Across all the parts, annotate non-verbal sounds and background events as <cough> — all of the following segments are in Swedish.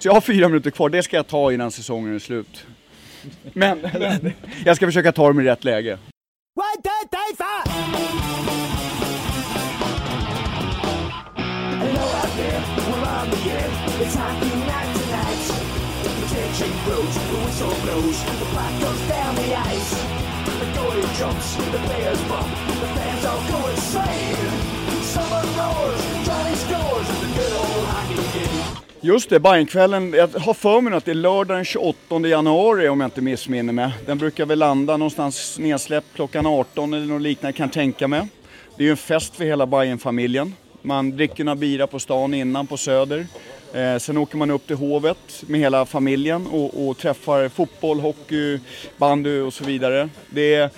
Så jag har fyra minuter kvar, det ska jag ta innan säsongen är slut. Men, men jag ska försöka ta dem i rätt läge. Just det, Bajenkvällen, jag har för mig att det är lördag den 28 januari om jag inte missminner mig. Den brukar väl landa någonstans nedsläppt klockan 18 eller något liknande kan jag tänka mig. Det är ju en fest för hela Bajenfamiljen. Man dricker några bira på stan innan på Söder. Eh, sen åker man upp till Hovet med hela familjen och, och träffar fotboll, hockey, bandy och så vidare. Det är,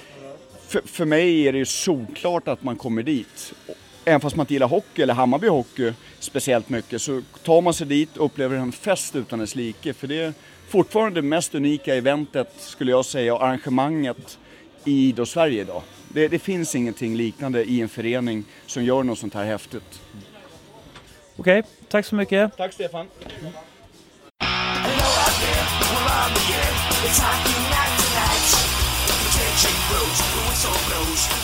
för, för mig är det ju solklart att man kommer dit. Även fast man inte gillar hockey eller Hammarby hockey speciellt mycket så tar man sig dit och upplever en fest utan dess like. För det är fortfarande det mest unika eventet skulle jag säga och arrangemanget i idrottssverige idag. Det, det finns ingenting liknande i en förening som gör något sånt här häftigt. Okej, tack så mycket. Tack Stefan. Out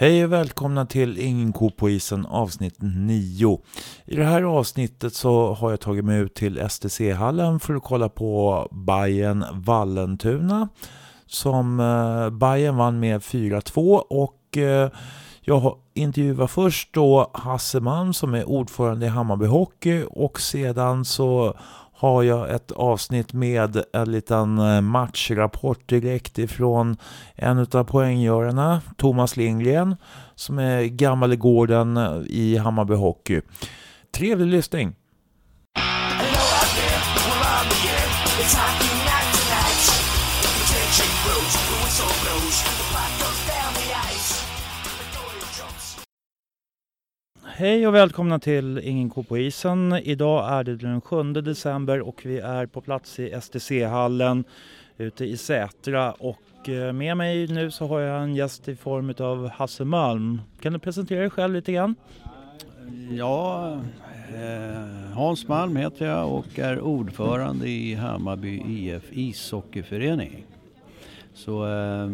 Hej och välkomna till Ingen ko på isen avsnitt 9. I det här avsnittet så har jag tagit mig ut till STC-hallen för att kolla på Bayern Vallentuna som eh, Bayern vann med 4-2 och eh, jag intervjuar först då Hasse Malm som är ordförande i Hammarby Hockey och sedan så har jag ett avsnitt med en liten eh, matchrapport direkt ifrån en av poänggörarna, Thomas Lindgren, som är gammal i gården eh, i Hammarby Hockey. Trevlig lyssning! Hej och välkomna till Ingen ko på isen. Idag är det den 7 december och vi är på plats i STC-hallen ute i Sätra och eh, med mig nu så har jag en gäst i form av Hasse Malm. Kan du presentera dig själv lite grann? Ja, eh, Hans Malm heter jag och är ordförande i Hammarby IF ishockeyförening. Så eh,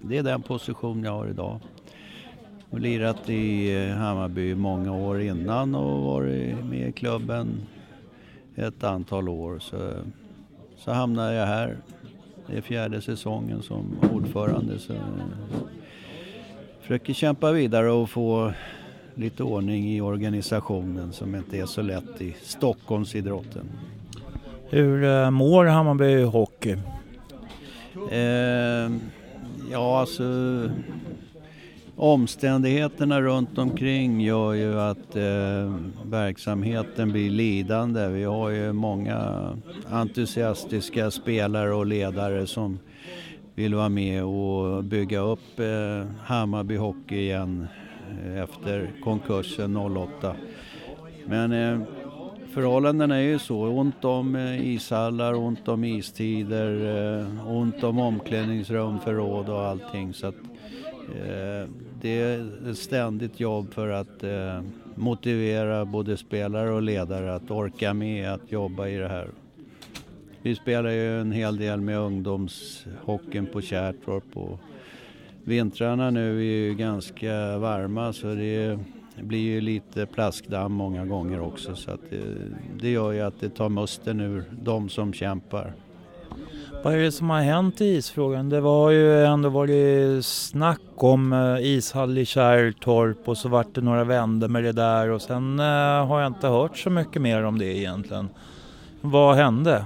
det är den position jag har idag. Har lirat i eh, Hammarby många år innan och varit med i klubben ett antal år. Så, så hamnade jag här. Det är fjärde säsongen som ordförande. Så försöker kämpa vidare och få lite ordning i organisationen som inte är så lätt i Stockholmsidrotten. Hur eh, mår Hammarby Hockey? Eh, ja, alltså omständigheterna runt omkring gör ju att eh, verksamheten blir lidande. Vi har ju många entusiastiska spelare och ledare som vill vara med och bygga upp eh, Hammarby Hockey igen eh, efter konkursen 08. Men eh, förhållandena är ju så. Ont om eh, ishallar, ont om istider, eh, ont om omklädningsrum, förråd och allting. Så att, eh, Eh, det är ett ständigt jobb för att eh, motivera både spelare och ledare att orka med att jobba i det här. Vi spelar ju en hel del med ungdomshockeyn på Kärrtorp och vintrarna nu är ju ganska varma så det blir ju lite plaskdamm många gånger också så att det, det gör ju att det tar musten ur de som kämpar. Vad är det som har hänt i isfrågan? Det var ju ändå varit snack om eh, ishall i Kärrtorp och så vart det några vändor med det där och sen eh, har jag inte hört så mycket mer om det egentligen. Vad hände?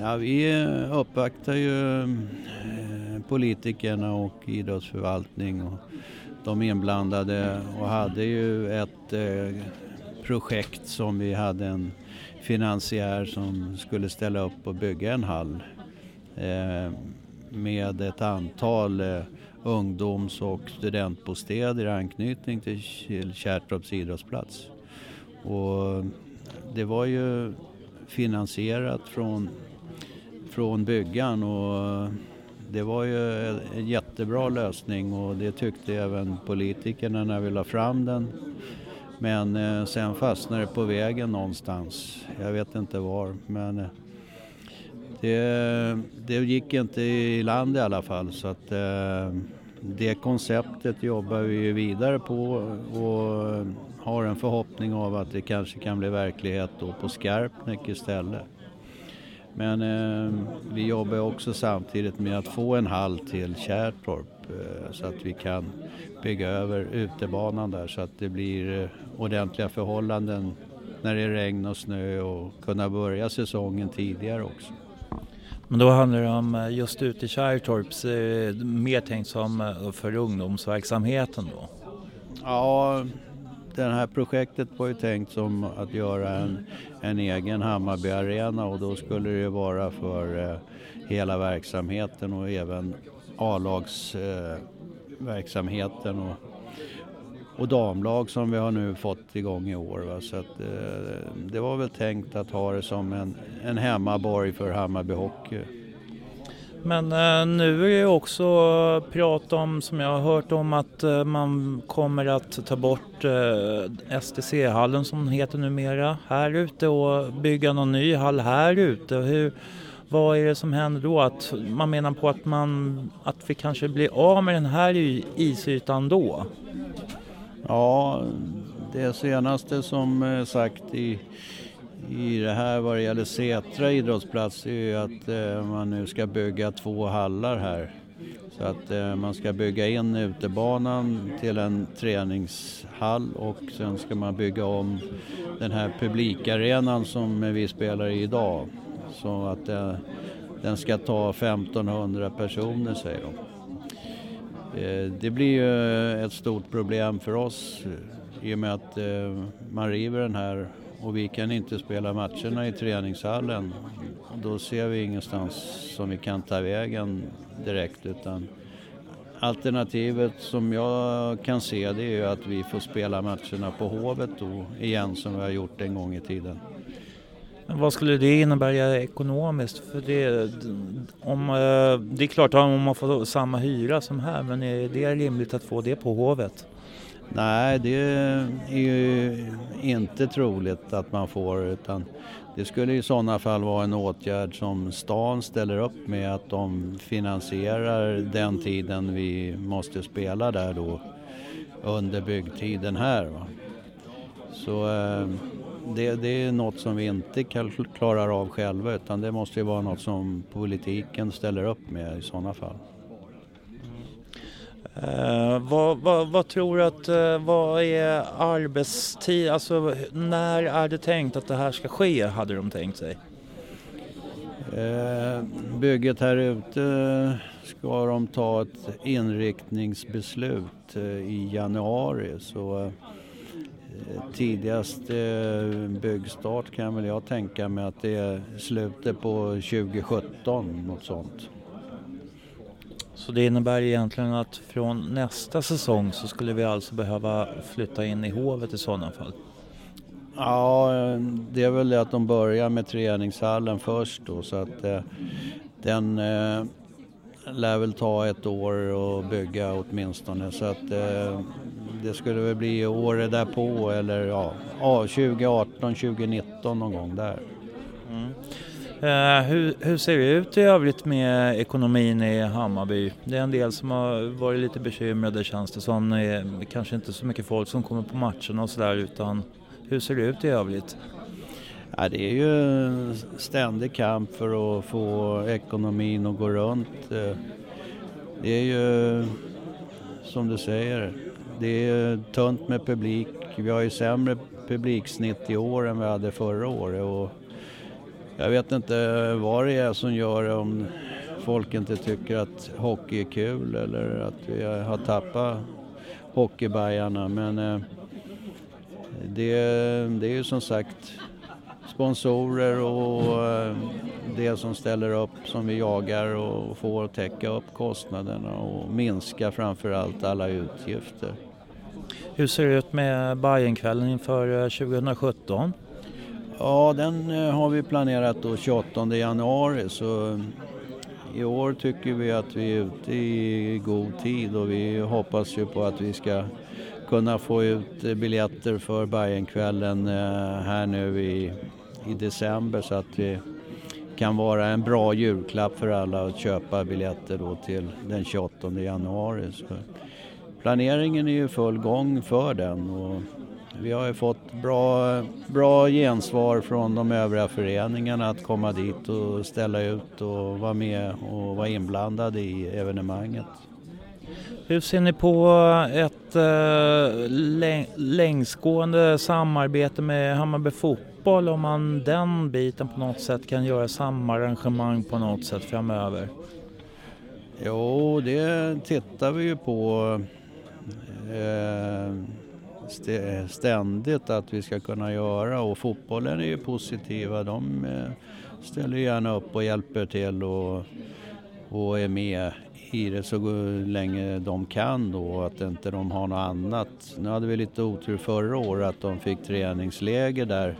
Ja, vi uppvaktade uppvaktar ju politikerna och idrottsförvaltning och de inblandade och hade ju ett projekt som vi hade en finansiär som skulle ställa upp och bygga en hall eh, med ett antal eh, ungdoms och studentbostäder i anknytning till till Kärrtorps idrottsplats. Och det var ju finansierat från, från byggan och det var ju en jättebra lösning och det tyckte även politikerna när vi la fram den. Men eh, sen fastnade det på vägen någonstans. Jag vet inte var. Men eh, det, det gick inte i land i alla fall. Så att eh, det konceptet jobbar vi vidare på och eh, har en förhoppning av att det kanske kan bli verklighet då på Skarpnäck istället. Men eh, vi jobbar också samtidigt med att få en hall till Kärrtorp eh, så att vi kan bygga över utebanan där så att det blir eh, ordentliga förhållanden när det är regn och snö och kunna börja säsongen tidigare också. Men då handlar det om eh, just ute i Kärrtorp, mer tänkt som eh, för ungdomsverksamheten då? Ja, det här projektet var ju tänkt som att göra en, en egen Hammarby-arena och då skulle det vara för eh, hela verksamheten och även A-lagsverksamheten eh, och, och damlag som vi har nu fått igång i år. Va? Så att, eh, det var väl tänkt att ha det som en, en hemmaborg för Hammarby Hockey. Men eh, nu är det också prat om, som jag har hört om, att eh, man kommer att ta bort eh, STC-hallen som den heter numera här ute och bygga någon ny hall här ute. Hur, vad är det som händer då? Att man menar på att, man, att vi kanske blir av med den här isytan då? Ja, det senaste som eh, sagt i i det här vad det gäller Sätra idrottsplats är ju att eh, man nu ska bygga två hallar här. Så att eh, man ska bygga in utebanan till en träningshall och sen ska man bygga om den här publikarenan som vi spelar i idag. Så att eh, den ska ta 1500 personer säger de. Eh, det blir ju eh, ett stort problem för oss eh, i och med att man river den här och vi kan inte spela matcherna i träningshallen. Då ser vi ingenstans som vi kan ta vägen direkt utan alternativet som jag kan se det är ju att vi får spela matcherna på Hovet då igen som vi har gjort en gång i tiden. Vad skulle det innebära ekonomiskt? För det, om, eh, det är klart om man får samma hyra som här men är det rimligt att få det på Hovet? Nej, det är ju inte troligt att man får utan det skulle i sådana fall vara en åtgärd som stan ställer upp med att de finansierar den tiden vi måste spela där då under byggtiden här. Va? Så eh, det, det, är något som vi inte klarar av själva utan det måste ju vara något som politiken ställer upp med i sådana fall. Uh, vad, vad, vad, tror du att, uh, vad är arbetstid, alltså när är det tänkt att det här ska ske, hade de tänkt sig? Uh, bygget här ute ska de ta ett inriktningsbeslut i januari så tidigast byggstart kan väl jag tänka mig att det är slutet på 2017, något sånt. Så det innebär egentligen att från nästa säsong så skulle vi alltså behöva flytta in i Hovet i sådana fall? Ja, det är väl det att de börjar med träningshallen först då så att eh, den eh, lär väl ta ett år att bygga åtminstone så att eh, det skulle väl bli året därpå eller ja, 2018, 2019 någon gång där. Mm. Eh, hur, hur, ser det ut i övrigt med ekonomin i Hammarby? Det är en del som har varit lite bekymrade känns det som. Kanske inte så mycket folk som kommer på matcherna och sådär utan hur ser det ut i övrigt? Ja, det är ju en ständig kamp för att få ekonomin att gå runt. Eh, det är ju som du säger, det är tunt med publik. Vi har ju sämre publiksnitt i år än vi hade förra året. Och jag vet inte vad det är som gör om folk inte tycker att hockey är kul eller att vi har tappat hockeybajarna. Men eh, det, det är ju som sagt sponsorer och eh, det som ställer upp som vi jagar och får täcka upp kostnaderna och minska framförallt alla utgifter. Hur ser det ut med Bajenkvällen inför 2017? Eh, Ja, den eh, har vi planerat då 28 januari så i år tycker vi att vi är ute i god tid och vi hoppas ju på att vi ska kunna få ut biljetter för Bajenkvällen här nu i, i december så att det kan vara en bra julklapp för alla att köpa biljetter då till den 28 januari. Så planeringen är ju full gång för den och vi har ju fått bra, bra gensvar från de övriga föreningarna att komma dit och ställa ut och vara med och vara inblandade i evenemanget. Hur ser ni på ett äh, längsgående samarbete med Hammarby Fotboll om man den biten på något sätt kan göra samma arrangemang på något sätt framöver? Jo, det tittar vi ju på. Eh, ständigt att vi ska kunna göra och fotbollen är ju positiva. De eh, ställer gärna upp och hjälper till och, och är med i det så länge de kan då att inte de har något annat. Nu hade vi lite otur förra året att de fick träningsläger där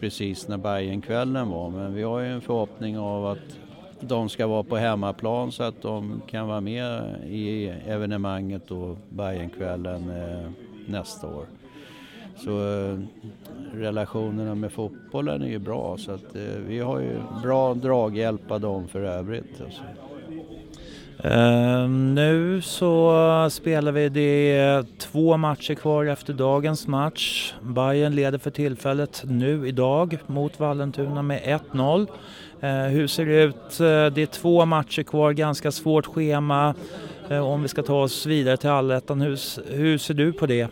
precis när Bajenkvällen var men vi har ju en förhoppning av att de ska vara på hemmaplan så att de kan vara med i evenemanget då, Bajenkvällen eh, nästa år. Så eh, relationerna med fotbollen är ju bra så att eh, vi har ju bra draghjälp av dem för övrigt. Alltså. Uh, nu så spelar vi det två matcher kvar efter dagens match. Bayern leder för tillfället nu idag mot Vallentuna med 1-0. Uh, ehm, hur ser det ut? Uh, det är två matcher kvar, ganska svårt schema. Eh, om vi ska ta oss vidare till allettan, hur, hur ser du på det?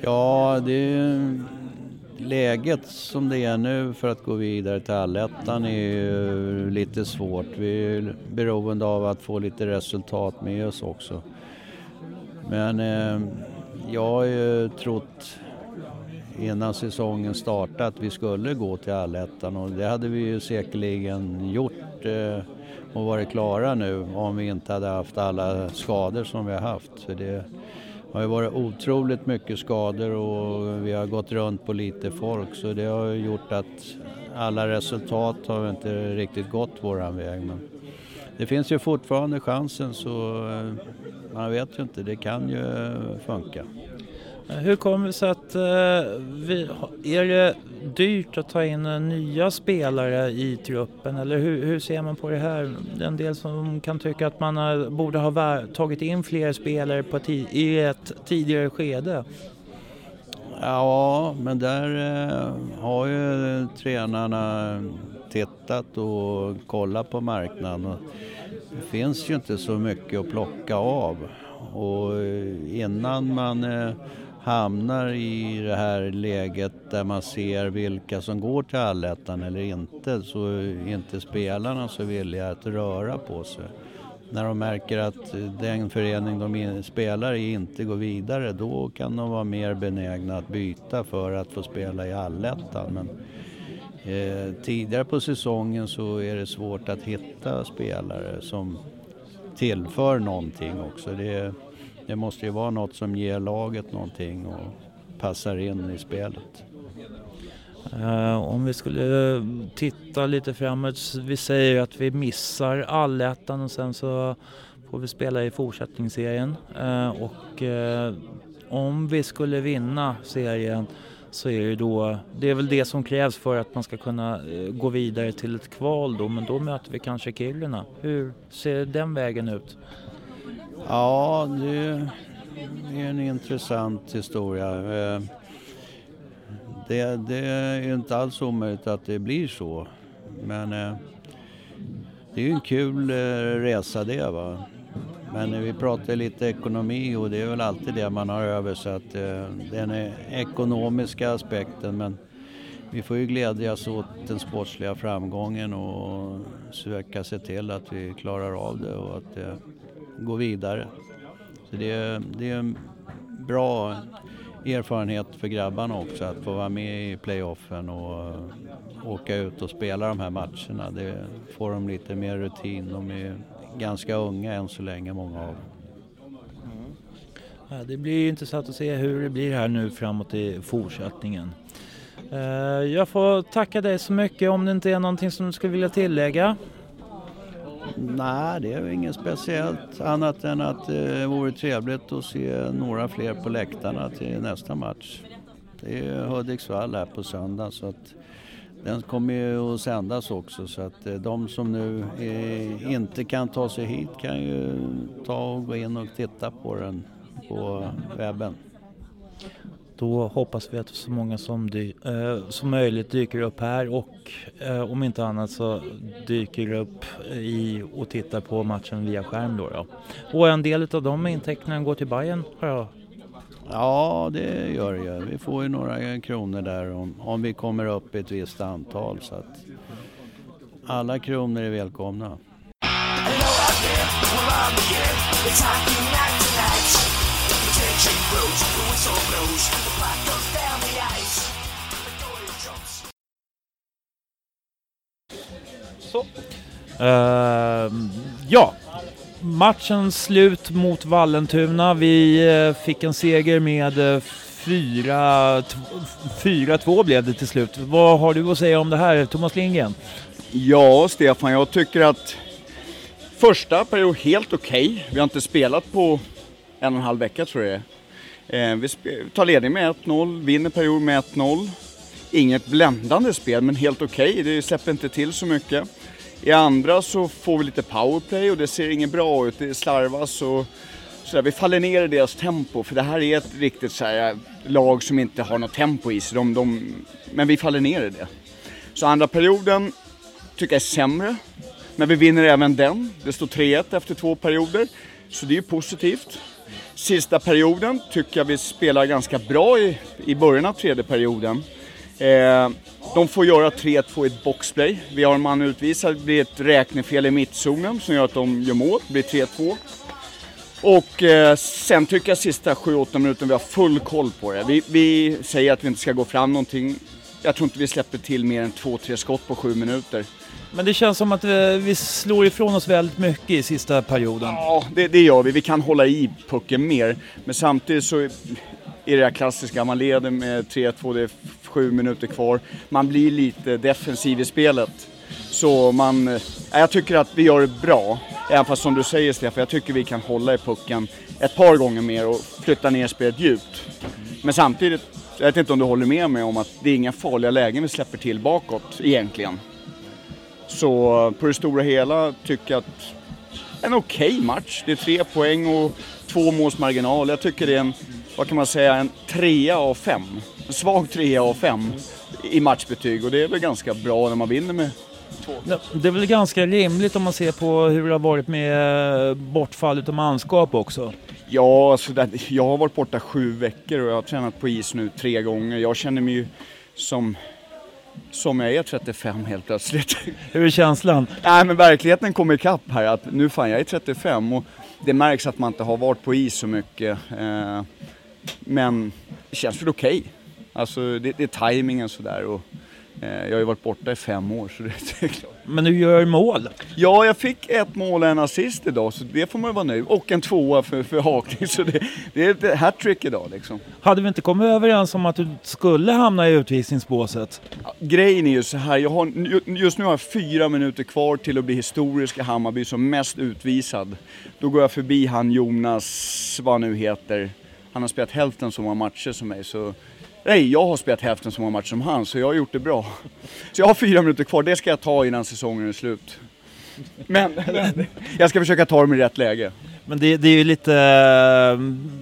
Ja, det är läget som det är nu för att gå vidare till allettan är ju lite svårt. Vi är beroende av att få lite resultat med oss också. Men eh, jag har ju trott innan säsongen startade att vi skulle gå till allettan och det hade vi ju säkerligen gjort eh, och varit klara nu om vi inte hade haft alla skador som vi har haft. För det, det har ju varit otroligt mycket skador och vi har gått runt på lite folk så det har gjort att alla resultat har inte riktigt gått våran väg. Men det finns ju fortfarande chansen så eh, man vet ju inte, det kan ju funka. Hur kommer det sig att eh, vi, är det dyrt att ta in eh, nya spelare i truppen eller hur, hur, ser man på det här? En del som kan tycka att man har, borde ha tagit in fler spelare på i ett tidigare skede. Ja, men där eh, har ju tränarna tittat och kollat på marknaden. Det finns ju inte så mycket att plocka av och eh, innan man hamnar i det här läget där man ser vilka som går till allettan eller inte så är inte spelarna så villiga att röra på sig. När de märker att den förening de spelar i inte går vidare då kan de vara mer benägna att byta för att få spela i allettan. Men eh, tidigare på säsongen så är det svårt att hitta spelare som tillför någonting också. Det det måste ju vara något som ger laget någonting och passar in i spelet. Uh, om vi skulle titta lite framåt, vi säger att vi missar allettan och sen så får vi spela i fortsättningsserien. Uh, och uh, om vi skulle vinna serien så är det då, det är väl det som krävs för att man ska kunna gå vidare till ett kval då, men då möter vi kanske Kiruna. Hur ser den vägen ut? Ja, det är en intressant historia. Eh, det, det är inte alls omöjligt att det blir så. Men eh, det är ju en kul eh, resa det. Va? Men vi pratar lite ekonomi och det är väl alltid det man har över att den ekonomiska aspekten. Men vi får ju glädjas åt den sportsliga framgången och söka se till att vi klarar av det och att det gå vidare. Så det, är, det är en bra erfarenhet för grabbarna också att få vara med i playoffen och eh, åka ut och spela de här matcherna. Det får de lite mer rutin. De är ganska unga än så länge, många av dem. Ja, det blir intressant att se hur det blir här nu framåt i fortsättningen. Eh, jag får tacka dig så mycket om det inte är någonting som du skulle vilja tillägga. Nej, det är inget speciellt annat än att eh, det vore trevligt att se några fler på läktarna till nästa match. Det är Hudiksvall här på söndag så att den kommer ju att sändas också så att eh, de som nu är, inte kan ta sig hit kan ju ta och gå in och titta på den på webben. Då hoppas vi att så många som, dy- eh, som möjligt dyker upp här och eh, om inte annat så dyker upp i och tittar på matchen via skärm då. då. Och en del av de intäkterna går till Bayern har jag Ja, det gör det ju. Vi får ju några kronor där om, om vi kommer upp i ett visst antal så att alla kronor är välkomna. Hello ehm, ja, matchen slut mot Vallentuna. Vi uh, fick en seger med eh, 4 t- 4-2 blev det till slut. Vad har du att säga om det här, Thomas Lindgren? Ja, Stefan, jag tycker att första period helt okej. Vi har inte spelat på en och en halv vecka tror jag Eh, vi tar ledning med 1-0, vinner period med 1-0. Inget bländande spel, men helt okej. Det släpper inte till så mycket. I andra så får vi lite powerplay och det ser inget bra ut. Det slarvas och sådär. Vi faller ner i deras tempo, för det här är ett riktigt så här, eh, lag som inte har något tempo i sig. De, de, men vi faller ner i det. Så andra perioden tycker jag är sämre. Men vi vinner även den. Det står 3-1 efter två perioder. Så det är ju positivt. Sista perioden tycker jag vi spelar ganska bra i, i början av tredje perioden. Eh, de får göra 3-2 i ett boxplay. Vi har en man utvisad, det blir ett räknefel i mittzonen som gör att de gör mål. Det blir 3-2. Och eh, sen tycker jag sista 7-8 minuterna vi har full koll på det. Vi, vi säger att vi inte ska gå fram någonting. Jag tror inte vi släpper till mer än 2-3 skott på 7 minuter. Men det känns som att eh, vi slår ifrån oss väldigt mycket i sista perioden. Ja, det, det gör vi. Vi kan hålla i pucken mer. Men samtidigt så är det det här klassiska, man leder med 3-2, det är sju minuter kvar. Man blir lite defensiv i spelet. Så man, eh, jag tycker att vi gör det bra. Även fast som du säger Stefan, jag tycker vi kan hålla i pucken ett par gånger mer och flytta ner spelet djupt. Men samtidigt, jag vet inte om du håller med mig om att det är inga farliga lägen vi släpper till bakåt egentligen. Så på det stora hela tycker jag att en okej match. Det är tre poäng och två måls marginal. Jag tycker det är en, vad kan man säga, en trea av fem. En svag trea av fem i matchbetyg och det är väl ganska bra när man vinner med Ja, Det är väl ganska rimligt om man ser på hur det har varit med eh, bortfall utav manskap också. Ja, alltså det, jag har varit borta sju veckor och jag har tränat på is nu tre gånger. Jag känner mig ju som, som jag är 35 helt plötsligt. <laughs> Hur är känslan? Nej men verkligheten kommer ikapp här att nu fan jag är 35 och det märks att man inte har varit på is så mycket. Eh, men det känns väl okej. Alltså det, det är tajmingen sådär och eh, jag har ju varit borta i fem år så det <laughs> är klart. Men du gör mål. Ja, jag fick ett mål och en assist idag så det får man ju vara nöjd Och en tvåa för, för hakning så det, det är ett hattrick idag liksom. Hade vi inte kommit överens om att du skulle hamna i utvisningsbåset? Ja, grejen är ju så här, jag har, ju- just nu har jag fyra minuter kvar till att bli historisk i Hammarby som mest utvisad. Då går jag förbi han Jonas, vad han nu heter. Han har spelat hälften så många matcher som mig så Nej, jag har spelat hälften så många matcher som han, så jag har gjort det bra. Så jag har fyra minuter kvar, det ska jag ta innan säsongen är slut. Men jag ska försöka ta dem i rätt läge. Men det, det är ju lite...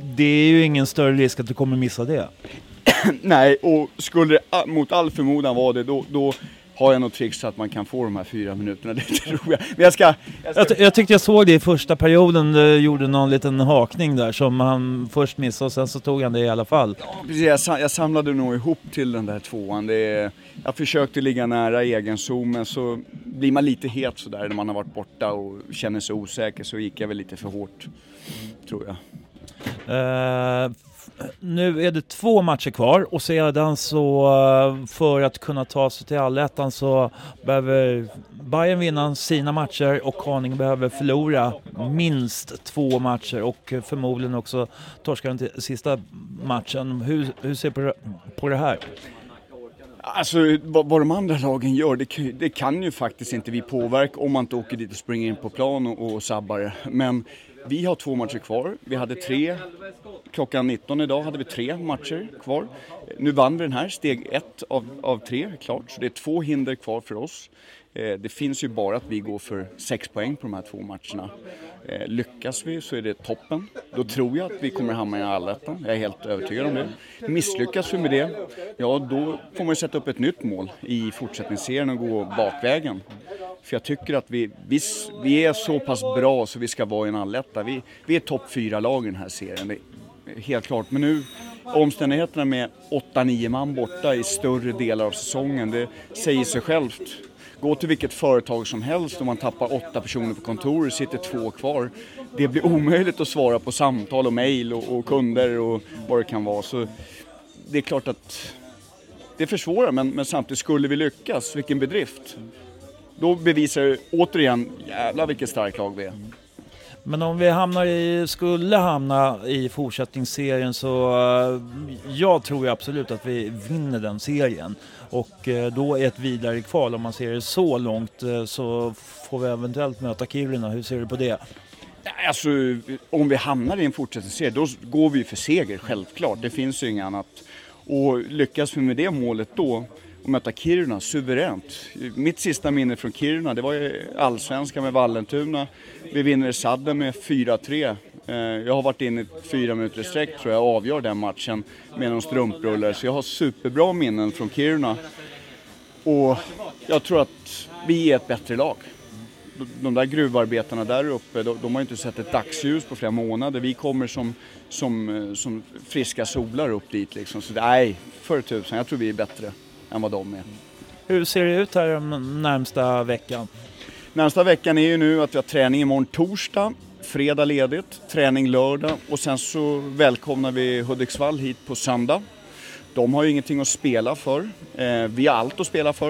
Det är ju ingen större risk att du kommer missa det. <coughs> Nej, och skulle det mot all förmodan vara det, då, då har jag nog tricks så att man kan få de här fyra minuterna. <laughs> Det tror jag. Men jag ska... Jag ska Jag, jag tyckte jag såg det i första perioden, du gjorde någon liten hakning där som han först missade och sen så tog han det i alla fall. Precis, jag, sa- jag samlade nog ihop till den där tvåan. Det jag försökte ligga nära egen zon men så blir man lite het sådär när man har varit borta och känner sig osäker så gick jag väl lite för hårt. Tror jag. Eh, f- nu är det två matcher kvar och sedan så eh, för att kunna ta sig till allettan så behöver Bayern vinna sina matcher och Haninge behöver förlora minst två matcher och förmodligen också torska den sista matchen. Hur, hur ser du på på det här? Alltså vad, vad de andra lagen gör, det, kan- det kan ju faktiskt inte vi påverka om man inte åker dit och springer in på plan och, och sabbar det. Men vi har två matcher kvar. Vi hade tre, klockan 19 idag hade vi tre matcher kvar. Nu vann vi den här, steg ett av, av tre, klart. Så det är två hinder kvar för oss. Eh, det finns ju bara att vi går för sex poäng på de här två matcherna. Eh, lyckas vi så är det toppen. Då tror jag att vi kommer hamna i allettan. Jag är helt övertygad om det. Misslyckas vi med det, ja då får man ju sätta upp ett nytt mål i fortsättningsserien och gå bakvägen. För jag tycker att vi, vi, vi är så pass bra så vi ska vara i en alletta. Vi, vi är topp fyra lag i den här serien. Det är helt klart. Men nu omständigheterna med 8-9 man borta i större delar av säsongen, det säger sig självt. Gå till vilket företag som helst och man tappar åtta personer på kontoret, sitter två kvar. Det blir omöjligt att svara på samtal och mejl och, och kunder och vad det kan vara. Så det är klart att det försvårar men, men samtidigt skulle vi lyckas, vilken bedrift. Då bevisar det återigen, jävlar vilket starkt lag vi är. Men om vi hamnar i, skulle hamna i fortsättningsserien så eh, jag tror ju absolut att vi vinner den serien. Och eh, då är ett vidare kval, om man ser det så långt, eh, så får vi eventuellt möta Kiruna. Hur ser du på det? Alltså, om vi hamnar i en fortsättningsserie, då går vi ju för seger, självklart. Det finns ju inget annat. Och lyckas vi med det målet då, och möta Kiruna suveränt. Mitt sista minne från Kiruna, det var ju allsvenskan med Vallentuna. Vi vinner sadden med 4-3. Eh, Jag har varit inne i fyra minuter sträck tror jag och avgör den matchen med någon strumprullare. Så jag har superbra minnen från Kiruna. Och jag tror att vi är ett bättre lag. De där gruvarbetarna där uppe, de, de har ju inte sett ett dagsljus på flera månader. Vi kommer som, som, eh, som friska solar upp dit liksom. Så nej, för tusan, jag tror vi är bättre än vad de är. Hur ser det ut här den närmsta veckan? Närmsta veckan är ju nu att vi har träning imorgon torsdag, fredag ledigt, träning lördag och sen så välkomnar vi Hudiksvall hit på söndag. De har ju ingenting att spela för. Eh, vi har allt att spela för,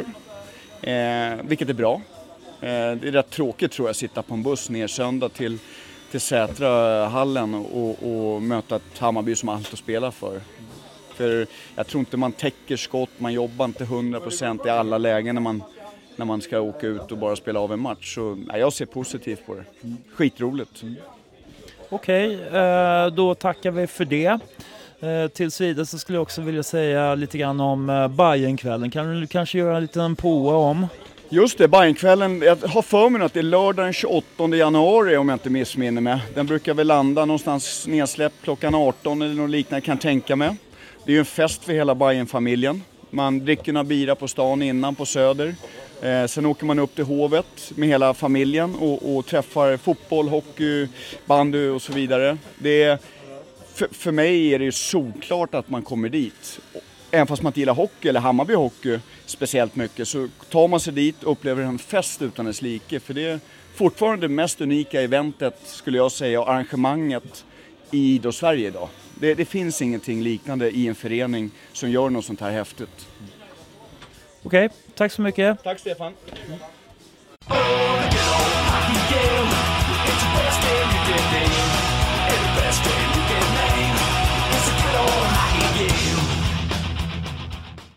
eh, vilket är bra. Eh, det är rätt tråkigt tror jag att sitta på en buss ner söndag till, till Sätrahallen och, och möta ett Hammarby som har allt att spela för. För jag tror inte man täcker skott, man jobbar inte 100% i alla lägen när man, när man ska åka ut och bara spela av en match. Så nej, jag ser positivt på det. Skitroligt. Okej, eh, då tackar vi för det. Eh, Tills vidare så skulle jag också vilja säga lite grann om eh, Bajenkvällen. Kan du kanske göra en liten påa om? Just det, Bajenkvällen. Jag har för mig att det är lördag den 28 januari om jag inte missminner mig. Den brukar väl landa någonstans nedsläppt klockan 18 eller något liknande kan jag tänka mig. Det är ju en fest för hela Bajenfamiljen. Man dricker några bira på stan innan på Söder. Eh, sen åker man upp till Hovet med hela familjen och, och träffar fotboll, hockey, bandy och så vidare. Det är, för, för mig är det ju solklart att man kommer dit. Även fast man inte gillar hockey eller Hammarby hockey speciellt mycket så tar man sig dit och upplever en fest utan dess like. För det är fortfarande det mest unika eventet skulle jag säga och arrangemanget i idrottssverige idag. Det, det finns ingenting liknande i en förening som gör något sånt här häftigt. Okej, okay, tack så mycket. Tack Stefan. Mm.